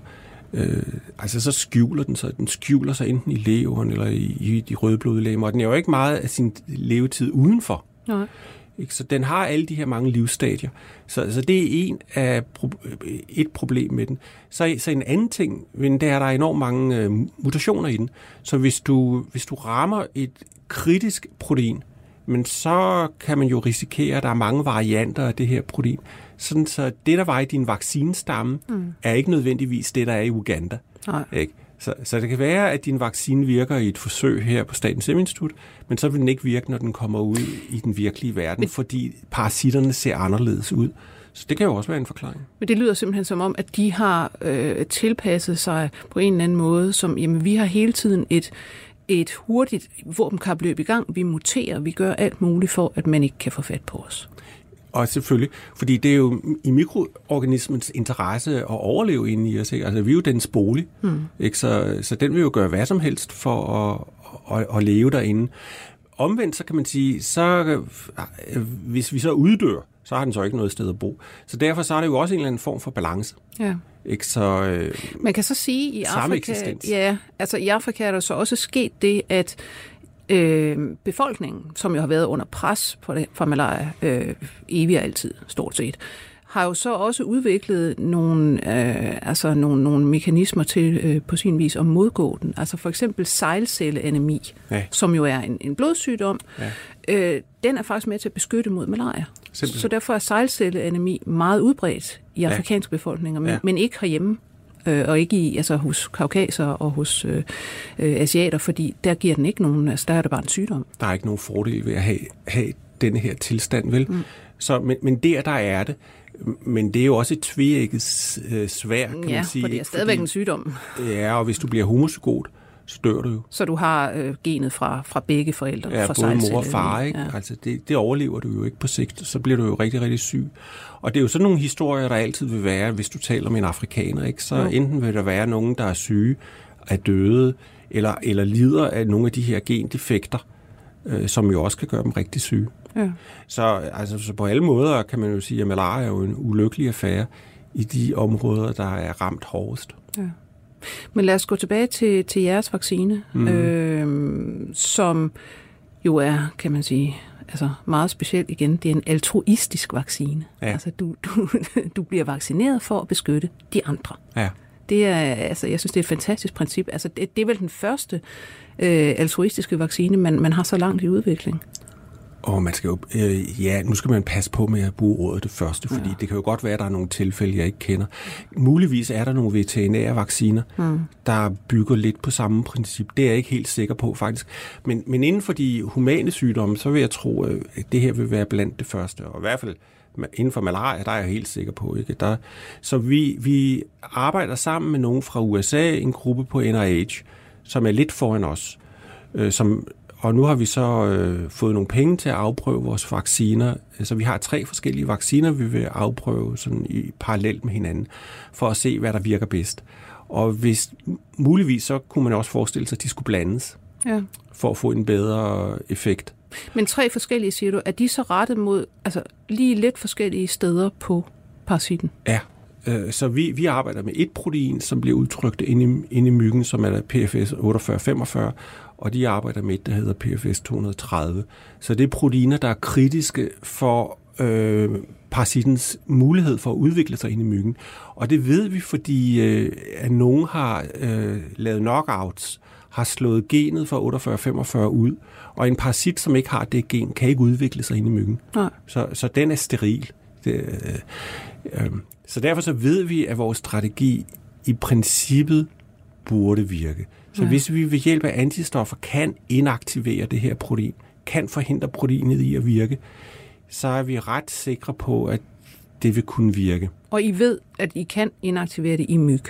øh, altså så skjuler den sig. Den skjuler sig enten i leveren eller i, i de røde blodlegemer, og den er jo ikke meget af sin levetid udenfor. Nej. Ikke? Så den har alle de her mange livsstadier. Så, så det er en af et problem med den. Så, så en anden ting, det er, at der er enormt mange øh, mutationer i den. Så hvis du, hvis du rammer et kritisk protein, men så kan man jo risikere, at der er mange varianter af det her protein. Sådan så det, der var i din vaccinestamme, mm. er ikke nødvendigvis det, der er i Uganda. Nej. Ikke? Så, så det kan være, at din vaccine virker i et forsøg her på Statens Serum Institut, men så vil den ikke virke, når den kommer ud i den virkelige verden, fordi parasitterne ser anderledes ud. Så det kan jo også være en forklaring. Men det lyder simpelthen som om, at de har øh, tilpasset sig på en eller anden måde, som jamen, vi har hele tiden et, et hurtigt våbenkapløb i gang. Vi muterer, vi gør alt muligt for, at man ikke kan få fat på os. Og selvfølgelig, fordi det er jo i mikroorganismens interesse at overleve inde i os. Ikke? Altså, vi er jo dens bolig, mm. ikke? Så, så den vil jo gøre hvad som helst for at, at, at leve derinde. Omvendt, så kan man sige, så hvis vi så uddør, så har den så ikke noget sted at bo. Så derfor så er det jo også en eller anden form for balance. Ja. Ikke så øh, Man kan så sige i Afrika, ja, altså i Afrika er der så også sket det, at øh, befolkningen, som jo har været under pres på det, fra malaria øh, evigt og altid, stort set, har jo så også udviklet nogle, øh, altså nogle, nogle mekanismer til øh, på sin vis at modgå den. Altså for eksempel sejlcelleanemi, ja. som jo er en, en blodsygdom. Ja. Øh, den er faktisk med til at beskytte mod malaria. Simpelthen. Så derfor er sejlcelleanemi meget udbredt i afrikanske ja. befolkninger, men, ja. men ikke herhjemme øh, og ikke i, altså hos kaukaser og hos øh, øh, asiater, fordi der giver den ikke nogen, altså der er det bare en sygdom. Der er ikke nogen fordel ved at have, have denne her tilstand, vel? Mm. Så, men, men der, der er det. Men det er jo også et tvækket øh, svær, kan ja, man sige. for det er stadigvæk fordi, en sygdom. Ja, og hvis du bliver homozygot, så dør du jo. Så du har øh, genet fra, fra begge forældre? Ja, fra både mor og far. Ikke? Ja. Altså, det, det overlever du jo ikke på sigt. Så bliver du jo rigtig, rigtig syg. Og det er jo sådan nogle historier, der altid vil være, hvis du taler med en afrikaner. Ikke? Så jo. enten vil der være nogen, der er syge, er døde, eller, eller lider af nogle af de her gendefekter, øh, som jo også kan gøre dem rigtig syge. Ja. Så, altså, så på alle måder kan man jo sige, at malaria er jo en ulykkelig affære i de områder, der er ramt hårdest. Ja. Men lad os gå tilbage til, til jeres vaccine, mm. øh, som jo er, kan man sige, altså meget specielt igen. Det er en altruistisk vaccine. Ja. Altså du, du, du bliver vaccineret for at beskytte de andre. Ja. Det er, altså, jeg synes, det er et fantastisk princip. Altså, det, det er vel den første øh, altruistiske vaccine, man, man har så langt i udvikling. Og man skal jo, øh, ja, nu skal man passe på med at bruge ordet det første, fordi ja. det kan jo godt være, at der er nogle tilfælde, jeg ikke kender. Muligvis er der nogle veterinære vacciner, mm. der bygger lidt på samme princip. Det er jeg ikke helt sikker på, faktisk. Men, men inden for de humane sygdomme, så vil jeg tro, at det her vil være blandt det første. Og i hvert fald inden for malaria, der er jeg helt sikker på. Ikke? Der, så vi, vi arbejder sammen med nogen fra USA, en gruppe på NIH, som er lidt foran os, øh, som og nu har vi så øh, fået nogle penge til at afprøve vores vacciner. Så vi har tre forskellige vacciner, vi vil afprøve sådan i parallelt med hinanden, for at se, hvad der virker bedst. Og hvis muligvis, så kunne man også forestille sig, at de skulle blandes, ja. for at få en bedre effekt. Men tre forskellige, siger du, er de så rettet mod altså lige lidt forskellige steder på parasitten? Ja, øh, så vi, vi arbejder med et protein, som bliver udtrykt inde i, inde i myggen, som er PFS 4845, og de arbejder med et, der hedder PFS 230. Så det er proteiner, der er kritiske for øh, parasittens mulighed for at udvikle sig ind i myggen. Og det ved vi, fordi øh, at nogen har øh, lavet knockouts, har slået genet fra 48-45 ud, og en parasit, som ikke har det gen, kan ikke udvikle sig ind i myggen. Nej. Så, så den er steril. Det, øh, øh, så derfor så ved vi, at vores strategi i princippet burde virke. Så ja. hvis vi ved hjælp af antistoffer kan inaktivere det her protein, kan forhindre proteinet i at virke, så er vi ret sikre på, at det vil kunne virke. Og I ved, at I kan inaktivere det i myg?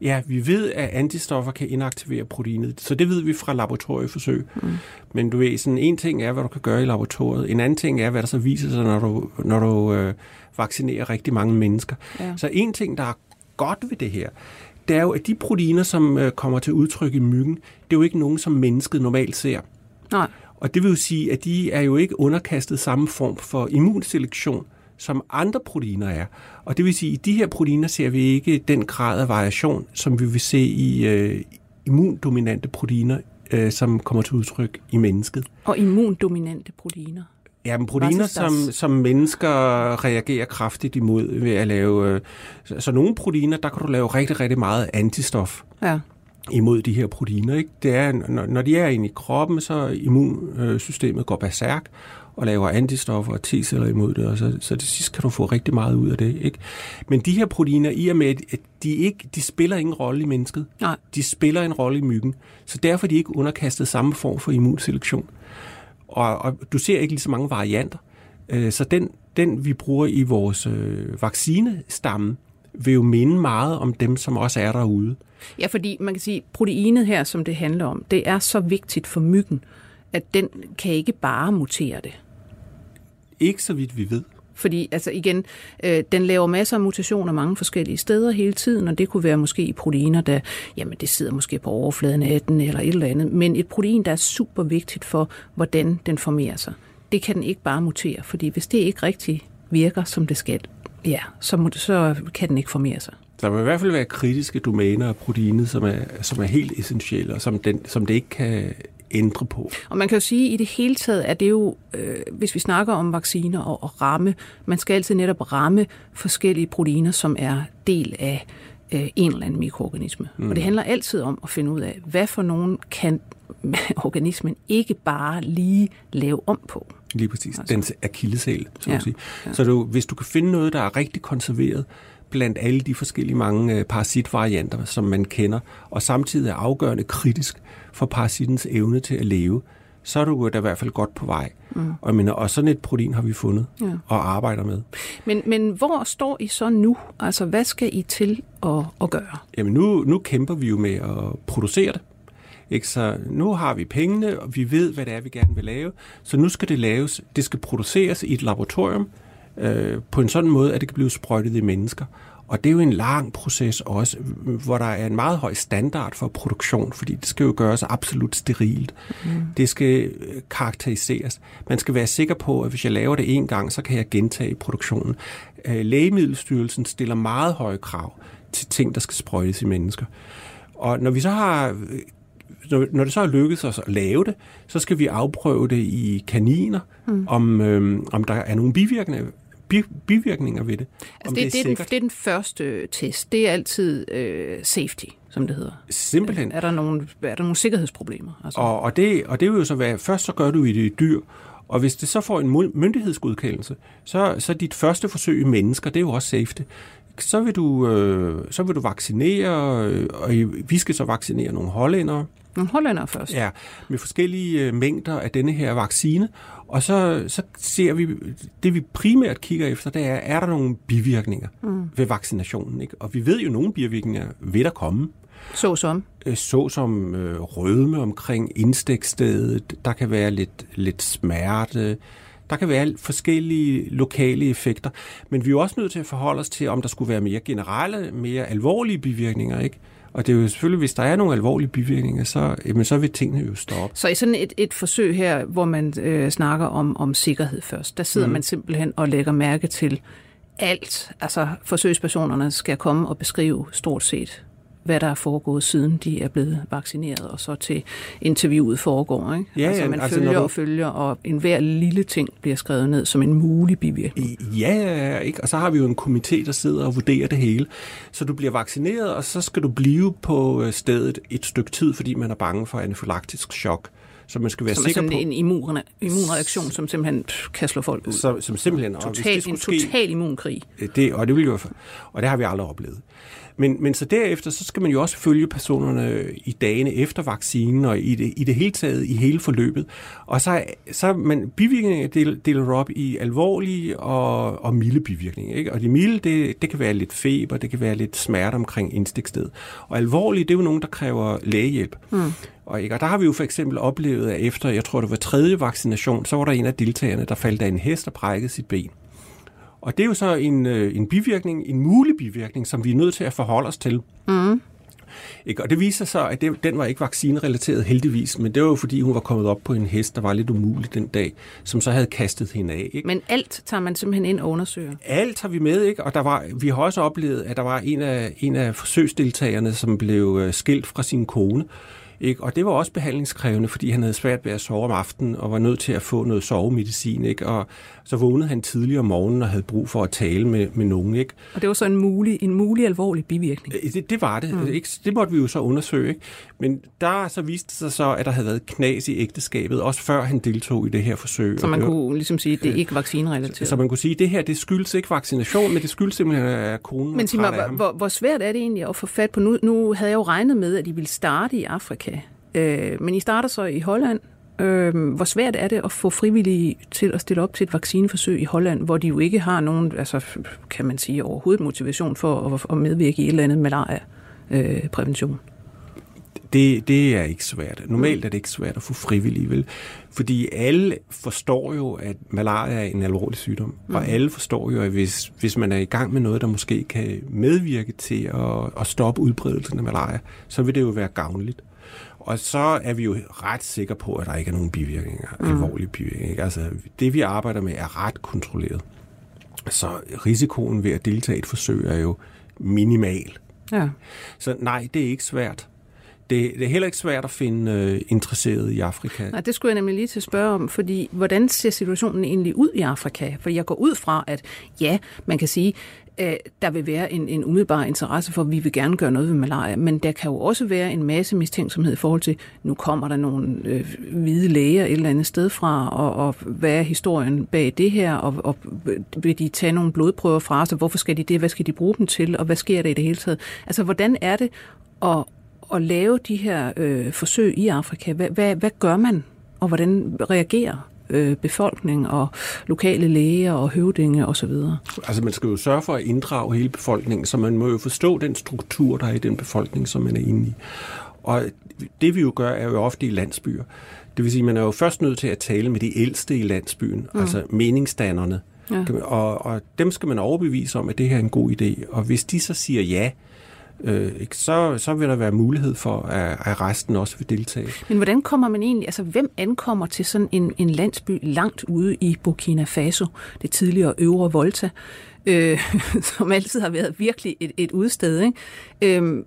Ja, vi ved, at antistoffer kan inaktivere proteinet, så det ved vi fra laboratorieforsøg. Mm. Men du ved, sådan en ting er, hvad du kan gøre i laboratoriet. En anden ting er, hvad der så viser sig, når du, når du øh, vaccinerer rigtig mange mennesker. Ja. Så en ting, der er godt ved det her, det er jo, at de proteiner, som øh, kommer til udtryk i myggen, det er jo ikke nogen, som mennesket normalt ser. Nej. Og det vil jo sige, at de er jo ikke underkastet samme form for immunselektion, som andre proteiner er. Og det vil sige, at i de her proteiner ser vi ikke den grad af variation, som vi vil se i øh, immundominante proteiner, øh, som kommer til udtryk i mennesket. Og immundominante proteiner? Ja, men proteiner, som, som mennesker reagerer kraftigt imod ved at lave... Øh, så, så nogle proteiner, der kan du lave rigtig, rigtig meget antistof. Ja imod de her proteiner. Ikke? Det er, når, når de er inde i kroppen, så immunsystemet går berserk og laver antistoffer og T-celler imod det, og så, så til sidst kan du få rigtig meget ud af det. Ikke? Men de her proteiner, i og med, at de, ikke, de spiller ingen rolle i mennesket, Nej. de spiller en rolle i myggen, så derfor er de ikke underkastet samme form for immunselektion. Og, og du ser ikke lige så mange varianter. Øh, så den, den, vi bruger i vores øh, vaccinestamme, vil jo minde meget om dem, som også er derude. Ja, fordi man kan sige, proteinet her, som det handler om, det er så vigtigt for myggen, at den kan ikke bare mutere det. Ikke så vidt vi ved. Fordi altså igen, øh, den laver masser af mutationer mange forskellige steder hele tiden, og det kunne være måske i proteiner, der jamen, det sidder måske på overfladen af den eller et eller andet. Men et protein, der er super vigtigt for, hvordan den formerer sig, det kan den ikke bare mutere, fordi hvis det ikke rigtig virker, som det skal, ja, så, må, så kan den ikke formere sig. Der vil i hvert fald være kritiske domæner af proteinet, som er, som er helt essentielle, og som, den, som det ikke kan ændre på. Og man kan jo sige, at i det hele taget er det jo, øh, hvis vi snakker om vacciner og, og ramme, man skal altid netop ramme forskellige proteiner, som er del af øh, en eller anden mikroorganisme. Mm. Og det handler altid om at finde ud af, hvad for nogen kan organismen ikke bare lige lave om på. Lige præcis. Altså. Dens akilleshæl, så ja. sige. Ja. Så du, hvis du kan finde noget, der er rigtig konserveret, blandt alle de forskellige mange øh, parasitvarianter, som man kender, og samtidig er afgørende kritisk for parasittens evne til at leve, så er du da i hvert fald godt på vej. Mm. Og, mener, og sådan et protein har vi fundet ja. og arbejder med. Men, men hvor står I så nu? Altså, hvad skal I til at, at gøre? Jamen, nu, nu kæmper vi jo med at producere det. Ikke? Så nu har vi pengene, og vi ved, hvad det er, vi gerne vil lave. Så nu skal det laves, det skal produceres i et laboratorium, øh, på en sådan måde, at det kan blive sprøjtet i mennesker. Og det er jo en lang proces også, hvor der er en meget høj standard for produktion, fordi det skal jo gøres absolut sterilt. Mm. Det skal øh, karakteriseres. Man skal være sikker på, at hvis jeg laver det en gang, så kan jeg gentage produktionen. Øh, Lægemiddelstyrelsen stiller meget høje krav til ting, der skal sprøjtes i mennesker. Og når vi så har når det så er lykkedes os at lave det, så skal vi afprøve det i kaniner, mm. om, øh, om der er nogle bivirkninger bi, bivirkninger ved det. Altså det, det, er det, er den, det er den første test. Det er altid øh, safety, som det hedder. Simpelthen. Er der nogle, er der nogle sikkerhedsproblemer? Altså? Og, og, det, og det vil jo så være, først så gør du i det dyr, og hvis det så får en myndighedsgodkendelse, så, så dit første forsøg i mennesker, det er jo også safety. Så vil du, øh, så vil du vaccinere, øh, og vi skal så vaccinere nogle hollændere. Nogle hollændere først? Ja, med forskellige øh, mængder af denne her vaccine. Og så, så ser vi, det vi primært kigger efter, det er, er der nogle bivirkninger mm. ved vaccinationen? Ikke? Og vi ved jo, at nogle bivirkninger vil der komme. Så som? Øh, så som øh, rødme omkring indstikstedet, der kan være lidt, lidt smerte, der kan være forskellige lokale effekter, men vi er jo også nødt til at forholde os til, om der skulle være mere generelle, mere alvorlige bivirkninger, ikke? Og det er jo selvfølgelig, hvis der er nogle alvorlige bivirkninger, så, jamen, så vil tingene jo stoppe. Så i sådan et, et forsøg her, hvor man øh, snakker om, om sikkerhed først, der sidder mm. man simpelthen og lægger mærke til alt. Altså forsøgspersonerne skal komme og beskrive stort set hvad der er foregået, siden de er blevet vaccineret, og så til interviewet foregår. Ikke? Ja, altså, man altså, følger du... og følger, og enhver lille ting bliver skrevet ned som en mulig bivirkning. Ja, ja, ikke? og så har vi jo en komité, der sidder og vurderer det hele. Så du bliver vaccineret, og så skal du blive på øh, stedet et stykke tid, fordi man er bange for anafylaktisk chok. Så man skal være som sikker på... Som en immun, immunreaktion, som simpelthen kan slå folk ud. Som, som simpelthen... Total, en total immunkrig. Det, og, det vil jo, og det har vi aldrig oplevet. Men, men så derefter, så skal man jo også følge personerne i dagene efter vaccinen, og i det, i det hele taget i hele forløbet. Og så, så man, bivirkninger deler, deler op i alvorlige og, og milde bivirkninger. Ikke? Og de milde, det, det kan være lidt feber, det kan være lidt smerte omkring indstikssted. Og alvorlige, det er jo nogen, der kræver lægehjælp. Mm. Og, ikke? og der har vi jo for eksempel oplevet, at efter, jeg tror det var tredje vaccination, så var der en af deltagerne, der faldt af en hest og brækkede sit ben. Og det er jo så en, øh, en bivirkning, en mulig bivirkning, som vi er nødt til at forholde os til. Mm. Ikke? Og det viser sig, at det, den var ikke vaccinerelateret heldigvis, men det var jo fordi, hun var kommet op på en hest, der var lidt umulig den dag, som så havde kastet hende af. Ikke? Men alt tager man simpelthen ind og undersøger? Alt har vi med, ikke? og der var, vi har også oplevet, at der var en af, en af forsøgsdeltagerne, som blev øh, skilt fra sin kone, Ikke? Og det var også behandlingskrævende, fordi han havde svært ved at sove om aftenen og var nødt til at få noget sovemedicin. Ikke? Og så vågnede han tidligere om morgenen og havde brug for at tale med, med nogen. Ikke? Og det var så en mulig, en mulig alvorlig bivirkning? Øh, det, det var det. Mm. Ikke? Det måtte vi jo så undersøge. Ikke? Men der så viste sig så, at der havde været knas i ægteskabet, også før han deltog i det her forsøg. Så man kunne ligesom sige, at det er ikke vaccinerelateret? Så man kunne sige, at det her det skyldes ikke vaccination, men det skyldes simpelthen, at konen Men sig mig, hvor, hvor svært er det egentlig at få fat på? Nu, nu havde jeg jo regnet med, at I ville starte i Afrika. Øh, men I starter så i Holland. Øh, hvor svært er det at få frivillige til at stille op til et vaccineforsøg i Holland, hvor de jo ikke har nogen, altså, kan man sige, overhovedet motivation for at, at medvirke i et eller andet malaria-prævention? Øh, det, det er ikke svært. Normalt er det ikke svært at få frivillige, vel? Fordi alle forstår jo, at malaria er en alvorlig sygdom. Mm. Og alle forstår jo, at hvis, hvis man er i gang med noget, der måske kan medvirke til at, at stoppe udbredelsen af malaria, så vil det jo være gavnligt. Og så er vi jo ret sikre på, at der ikke er nogen bivirkninger, mm. alvorlige bivirkninger. Altså, det vi arbejder med er ret kontrolleret. Så risikoen ved at deltage i et forsøg er jo minimal. Ja. Så nej, det er ikke svært. Det, det er heller ikke svært at finde øh, interesserede i Afrika. Nej, det skulle jeg nemlig lige til at spørge om, fordi hvordan ser situationen egentlig ud i Afrika? For jeg går ud fra, at ja, man kan sige, øh, der vil være en, en umiddelbar interesse for, at vi vil gerne gøre noget ved malaria, men der kan jo også være en masse mistænksomhed i forhold til, nu kommer der nogle øh, hvide læger et eller andet sted fra, og, og hvad er historien bag det her, og, og vil de tage nogle blodprøver fra os, og hvorfor skal de det, hvad skal de bruge dem til, og hvad sker der i det hele taget? Altså, hvordan er det at, at lave de her øh, forsøg i Afrika? Hvad, hvad, hvad gør man, og hvordan reagerer øh, befolkning og lokale læger og høvdinge osv.? Altså man skal jo sørge for at inddrage hele befolkningen, så man må jo forstå den struktur, der er i den befolkning, som man er inde i. Og det vi jo gør, er jo ofte i landsbyer. Det vil sige, man er jo først nødt til at tale med de ældste i landsbyen, mm. altså meningsdannerne. Ja. Og, og dem skal man overbevise om, at det her er en god idé. Og hvis de så siger ja, øh, så, så vil der være mulighed for, at, at resten også vil deltage. Men hvordan kommer man egentlig, altså hvem ankommer til sådan en, en landsby langt ude i Burkina Faso, det tidligere Øvre Volta, øh, som altid har været virkelig et, et udsted. Ikke? Øh,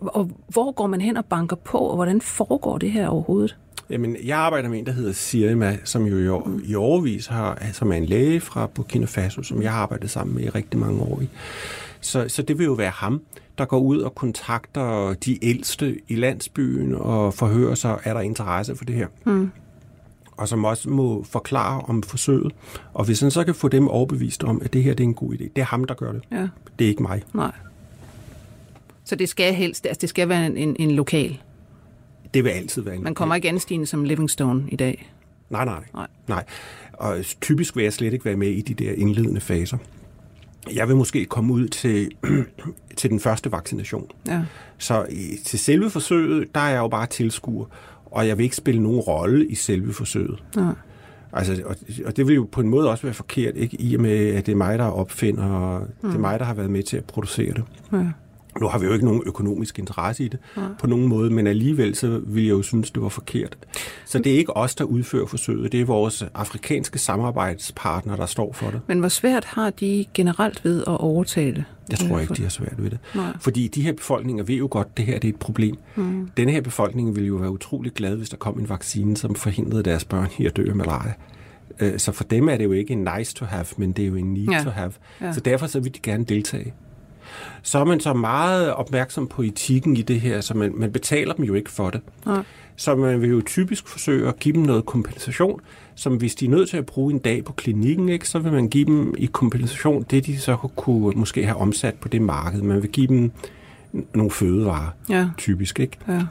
og hvor går man hen og banker på, og hvordan foregår det her overhovedet? Jamen, jeg arbejder med en, der hedder Sirima, som jo i, år, i overvis har, som er en læge fra Burkina Faso, som jeg har arbejdet sammen med i rigtig mange år. I. Så, så det vil jo være ham, der går ud og kontakter de ældste i landsbyen og forhører sig, er der interesse for det her. Mm. Og som også må forklare om forsøget. Og hvis han så kan få dem overbevist om, at det her det er en god idé, det er ham, der gør det. Ja. Det er ikke mig. Nej. Så det skal helst, altså det skal være en, en, en lokal? Det vil altid være en Man kommer ikke anstigende som Livingstone i dag? Nej, nej, nej. nej. Og typisk vil jeg slet ikke være med i de der indledende faser. Jeg vil måske komme ud til, til den første vaccination. Ja. Så i, til selve forsøget, der er jeg jo bare tilskuer, og jeg vil ikke spille nogen rolle i selve forsøget. Ja. Altså, og, og det vil jo på en måde også være forkert, ikke? i og med, at det er mig, der opfinder, og mm. det er mm. mig, der har været med til at producere det. Ja. Nu har vi jo ikke nogen økonomisk interesse i det ja. på nogen måde, men alligevel så vil jeg jo synes, det var forkert. Så det er ikke os, der udfører forsøget, det er vores afrikanske samarbejdspartnere, der står for det. Men hvor svært har de generelt ved at overtale? Jeg tror ikke, de har svært ved det. Nej. Fordi de her befolkninger ved jo godt, at det her det er et problem. Mm. Denne her befolkning ville jo være utrolig glad, hvis der kom en vaccine, som forhindrede deres børn i at dø af malaria. Øh, så for dem er det jo ikke en nice to have, men det er jo en need ja. to have. Ja. Så derfor så vil de gerne deltage så er man så meget opmærksom på etikken i det her, så man, man betaler dem jo ikke for det. Ja. Så man vil jo typisk forsøge at give dem noget kompensation, som hvis de er nødt til at bruge en dag på klinikken, ikke, så vil man give dem i kompensation det, de så kunne måske have omsat på det marked. Man vil give dem nogle fødevarer, ja. typisk. Ikke? Ja.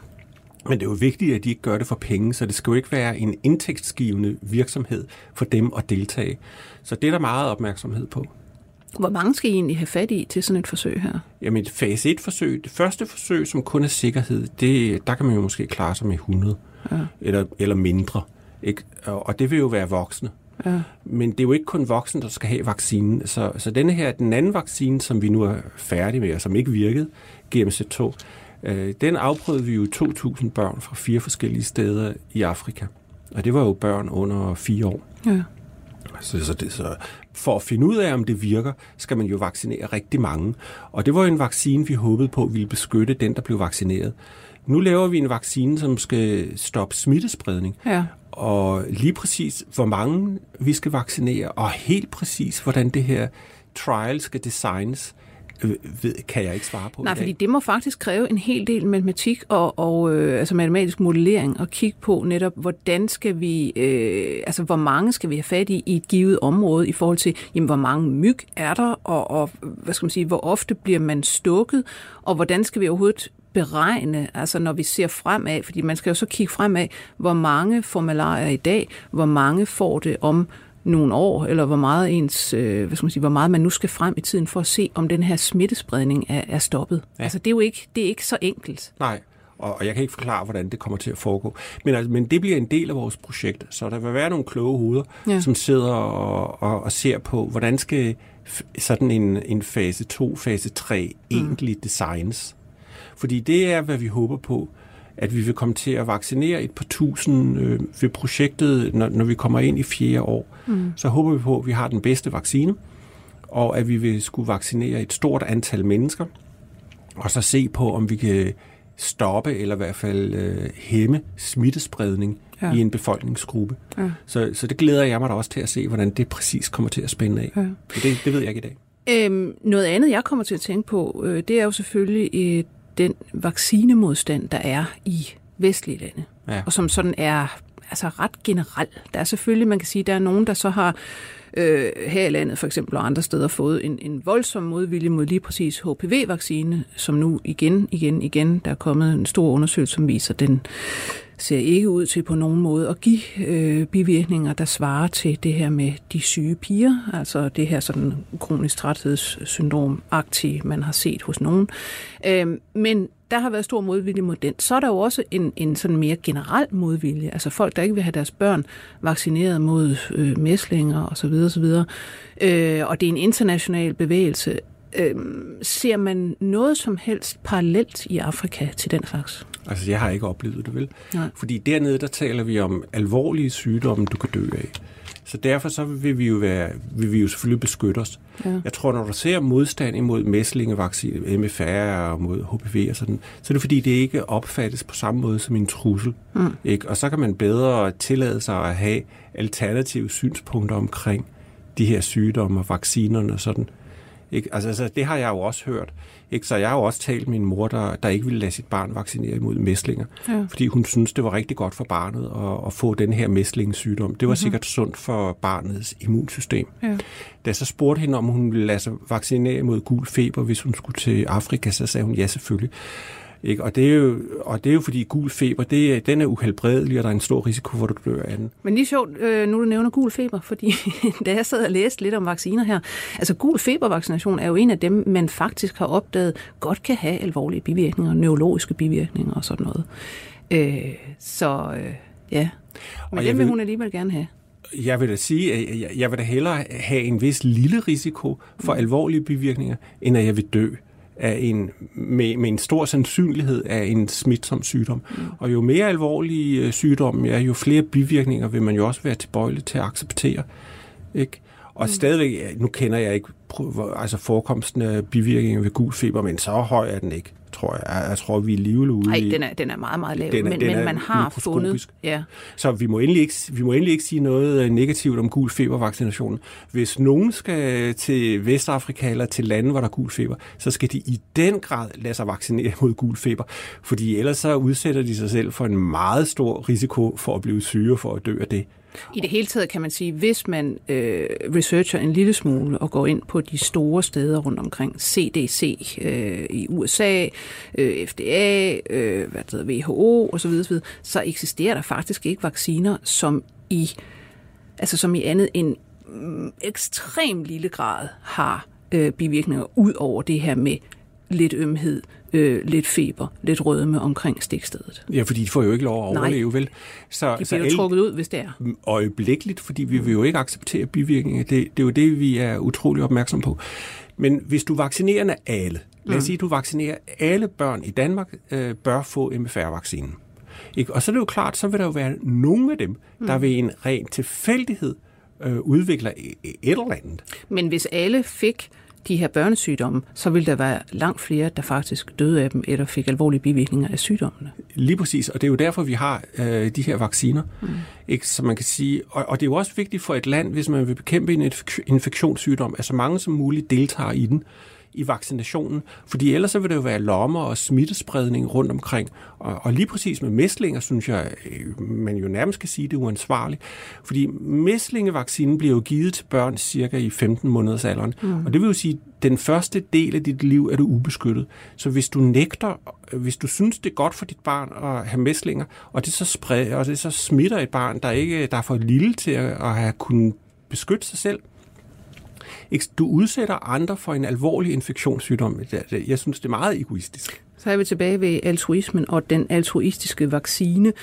Men det er jo vigtigt, at de ikke gør det for penge, så det skal jo ikke være en indtægtsgivende virksomhed for dem at deltage. Så det er der meget opmærksomhed på. Hvor mange skal I egentlig have fat i til sådan et forsøg her? Jamen et fase 1-forsøg, det første forsøg, som kun er sikkerhed, det, der kan man jo måske klare sig med 100 ja. eller, eller mindre. Ikke? Og det vil jo være voksne. Ja. Men det er jo ikke kun voksne, der skal have vaccinen. Så, så denne her, den anden vaccine, som vi nu er færdige med, og som ikke virkede, GMC2, øh, den afprøvede vi jo 2.000 børn fra fire forskellige steder i Afrika. Og det var jo børn under fire år. Ja. Så, så, det, så for at finde ud af, om det virker, skal man jo vaccinere rigtig mange. Og det var jo en vaccine, vi håbede på ville beskytte den, der blev vaccineret. nu laver vi en vaccine, som skal stoppe smittespredning. Ja. Og lige præcis, hvor mange vi skal vaccinere, og helt præcis, hvordan det her trial skal designes, ved, kan jeg ikke svare på Nej, i dag. fordi det må faktisk kræve en hel del matematik og, og øh, altså matematisk modellering og kigge på netop, hvordan skal vi, øh, altså hvor mange skal vi have fat i i et givet område i forhold til, jamen, hvor mange myg er der, og, og hvad skal man sige, hvor ofte bliver man stukket, og hvordan skal vi overhovedet beregne, altså når vi ser fremad, fordi man skal jo så kigge fremad, hvor mange får malaria i dag, hvor mange får det om nogle år, eller hvor meget ens, øh, hvad skal man sige, hvor meget man nu skal frem i tiden for at se, om den her smittespredning er, er stoppet. Ja. Altså det er jo ikke, det er ikke så enkelt. Nej, og, og jeg kan ikke forklare, hvordan det kommer til at foregå. Men, altså, men det bliver en del af vores projekt, så der vil være nogle kloge hoveder, ja. som sidder og, og, og ser på, hvordan skal sådan en, en fase 2, fase 3 mm. egentlig designs. Fordi det er, hvad vi håber på, at vi vil komme til at vaccinere et par tusind øh, ved projektet, når, når vi kommer ind i fjerde år. Mm. Så håber vi på, at vi har den bedste vaccine, og at vi vil skulle vaccinere et stort antal mennesker, og så se på, om vi kan stoppe eller i hvert fald øh, hæmme smittespredning ja. i en befolkningsgruppe. Ja. Så, så det glæder jeg mig da også til at se, hvordan det præcis kommer til at spænde af. Ja. Det, det ved jeg ikke i dag. Øhm, noget andet, jeg kommer til at tænke på, øh, det er jo selvfølgelig et den vaccinemodstand, der er i vestlige lande, ja. og som sådan er altså ret generel. Der er selvfølgelig, man kan sige, der er nogen, der så har øh, her i landet for eksempel og andre steder fået en, en voldsom modvilje mod lige præcis HPV-vaccine, som nu igen, igen, igen, der er kommet en stor undersøgelse, som viser, den ser ikke ud til på nogen måde at give øh, bivirkninger, der svarer til det her med de syge piger, altså det her sådan kronisk træthedssyndrom aktiv man har set hos nogen. Øh, men der har været stor modvilje mod den. Så er der jo også en, en sådan mere generel modvilje, altså folk, der ikke vil have deres børn vaccineret mod øh, mæslinger osv. osv. Øh, og det er en international bevægelse. Øh, ser man noget som helst parallelt i Afrika til den slags? Altså, jeg har ikke oplevet det, vel? Nej. Fordi dernede, der taler vi om alvorlige sygdomme, du kan dø af. Så derfor så vil vi jo, være, vil vi jo selvfølgelig beskytte os. Ja. Jeg tror, når du ser modstand imod mæslingevaccine, MFR og mod HPV og sådan, så er det fordi, det ikke opfattes på samme måde som en trussel. Mm. Ikke? Og så kan man bedre tillade sig at have alternative synspunkter omkring de her sygdomme og vaccinerne og sådan. Ikke? Altså, altså, det har jeg jo også hørt. Ikke? Så jeg har jo også talt med min mor, der, der ikke ville lade sit barn vaccinere imod mæslinger, ja. fordi hun synes, det var rigtig godt for barnet at, at få den her mæslingssygdom. Det var mm-hmm. sikkert sundt for barnets immunsystem. Ja. Da jeg så spurgte hende, om hun ville lade sig vaccinere imod gul feber, hvis hun skulle til Afrika, så sagde hun ja selvfølgelig. Ikke? Og, det er jo, og det er jo fordi gul feber, det, den er uhelbredelig, og der er en stor risiko for, at du dør af den. Men lige sjovt, øh, nu du nævner gul feber, fordi da jeg sad og læste lidt om vacciner her, altså gul febervaccination er jo en af dem, man faktisk har opdaget, godt kan have alvorlige bivirkninger, neurologiske bivirkninger og sådan noget. Øh, så øh, ja, men og det vil, vil hun alligevel gerne have. Jeg vil da sige, at jeg vil da hellere have en vis lille risiko for mm. alvorlige bivirkninger, end at jeg vil dø af en, med, med en stor sandsynlighed af en smitsom sygdom. Mm. Og jo mere alvorlig øh, sygdom ja, jo flere bivirkninger vil man jo også være tilbøjelig til at acceptere. Ikke? Og mm. stadigvæk, nu kender jeg ikke altså forekomsten af bivirkninger ved gul feber, men så høj er den ikke tror jeg. Jeg tror, vi er livet ude Nej, den er, den er meget, meget lav, den er, men, den men man har fundet... Ja. Så vi må, endelig ikke, vi må endelig ikke sige noget øh, negativt om gul febervaccinationen. Hvis nogen skal til Vestafrika eller til lande, hvor der er gul feber, så skal de i den grad lade sig vaccinere mod gul feber, fordi ellers så udsætter de sig selv for en meget stor risiko for at blive syge for at dø af det. I det hele taget kan man sige, hvis man øh, researcher en lille smule og går ind på de store steder rundt omkring, CDC øh, i USA, øh, FDA, øh, hvad det hedder, WHO osv., osv., så eksisterer der faktisk ikke vacciner, som i, altså som i andet end mm, ekstrem lille grad har øh, bivirkninger ud over det her med lidt ømhed, øh, lidt feber, lidt rødme omkring stikstedet. Ja, fordi de får jo ikke lov at overleve, Nej. vel? Så, de bliver så jo trukket ud, hvis det er. Øjeblikkeligt, fordi vi vil jo ikke acceptere bivirkninger. Det, det er jo det, vi er utrolig opmærksom på. Men hvis du vaccinerer alle, lad os mm. sige, at du vaccinerer alle børn i Danmark, øh, bør få MFR-vaccinen. Ikke? Og så er det jo klart, så vil der jo være nogle af dem, der mm. ved en ren tilfældighed øh, udvikler et eller andet. Men hvis alle fik de her børnesygdomme, så ville der være langt flere, der faktisk døde af dem, eller fik alvorlige bivirkninger af sygdommene. Lige præcis, og det er jo derfor, vi har øh, de her vacciner. Mm. Ikke, så man kan sige, og, og det er jo også vigtigt for et land, hvis man vil bekæmpe en infektionssygdom, at så mange som muligt deltager i den i vaccinationen, fordi ellers så vil det jo være lommer og smittespredning rundt omkring. Og, og lige præcis med mæslinger, synes jeg, øh, man jo nærmest kan sige, det er uansvarligt. Fordi mæslingevaccinen bliver jo givet til børn cirka i 15 måneders alderen. Mm. Og det vil jo sige, den første del af dit liv er du ubeskyttet. Så hvis du nægter, hvis du synes, det er godt for dit barn at have mæslinger, og det så, spred, og det så smitter et barn, der ikke der er for lille til at have kunnet beskytte sig selv, du udsætter andre for en alvorlig infektionssygdom. Jeg synes, det er meget egoistisk. Så er vi tilbage ved altruismen og den altruistiske vaccine.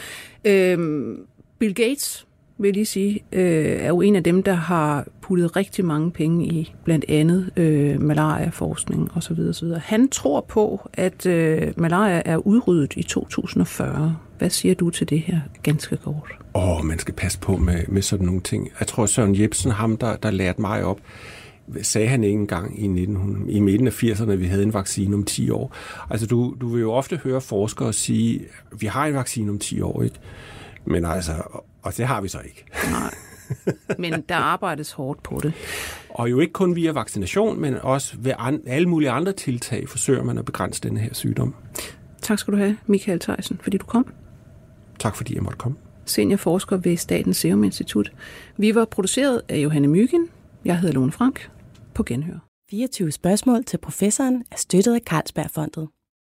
Øhm, Bill Gates, vil jeg lige sige, øh, er jo en af dem, der har puttet rigtig mange penge i blandt andet øh, malaria-forskning osv. osv. Han tror på, at øh, malaria er udryddet i 2040. Hvad siger du til det her ganske kort? Åh, oh, man skal passe på med, med sådan nogle ting. Jeg tror, Søren Jebsen, ham der, der lærte mig op, sagde han ikke engang i, 1900, i midten af 80'erne, at vi havde en vaccine om 10 år. Altså, du, du vil jo ofte høre forskere sige, at vi har en vaccine om 10 år, ikke? Men altså, og det har vi så ikke. Nej. Men der arbejdes hårdt på det. Og jo ikke kun via vaccination, men også ved an, alle mulige andre tiltag forsøger man at begrænse denne her sygdom. Tak skal du have, Michael Theisen, fordi du kom. Tak fordi jeg måtte komme. Seniorforsker ved Statens Serum Institut. Vi var produceret af Johanne Myggen. Jeg hedder Lone Frank på genhør. 24 spørgsmål til professoren er støttet af Carlsbergfondet.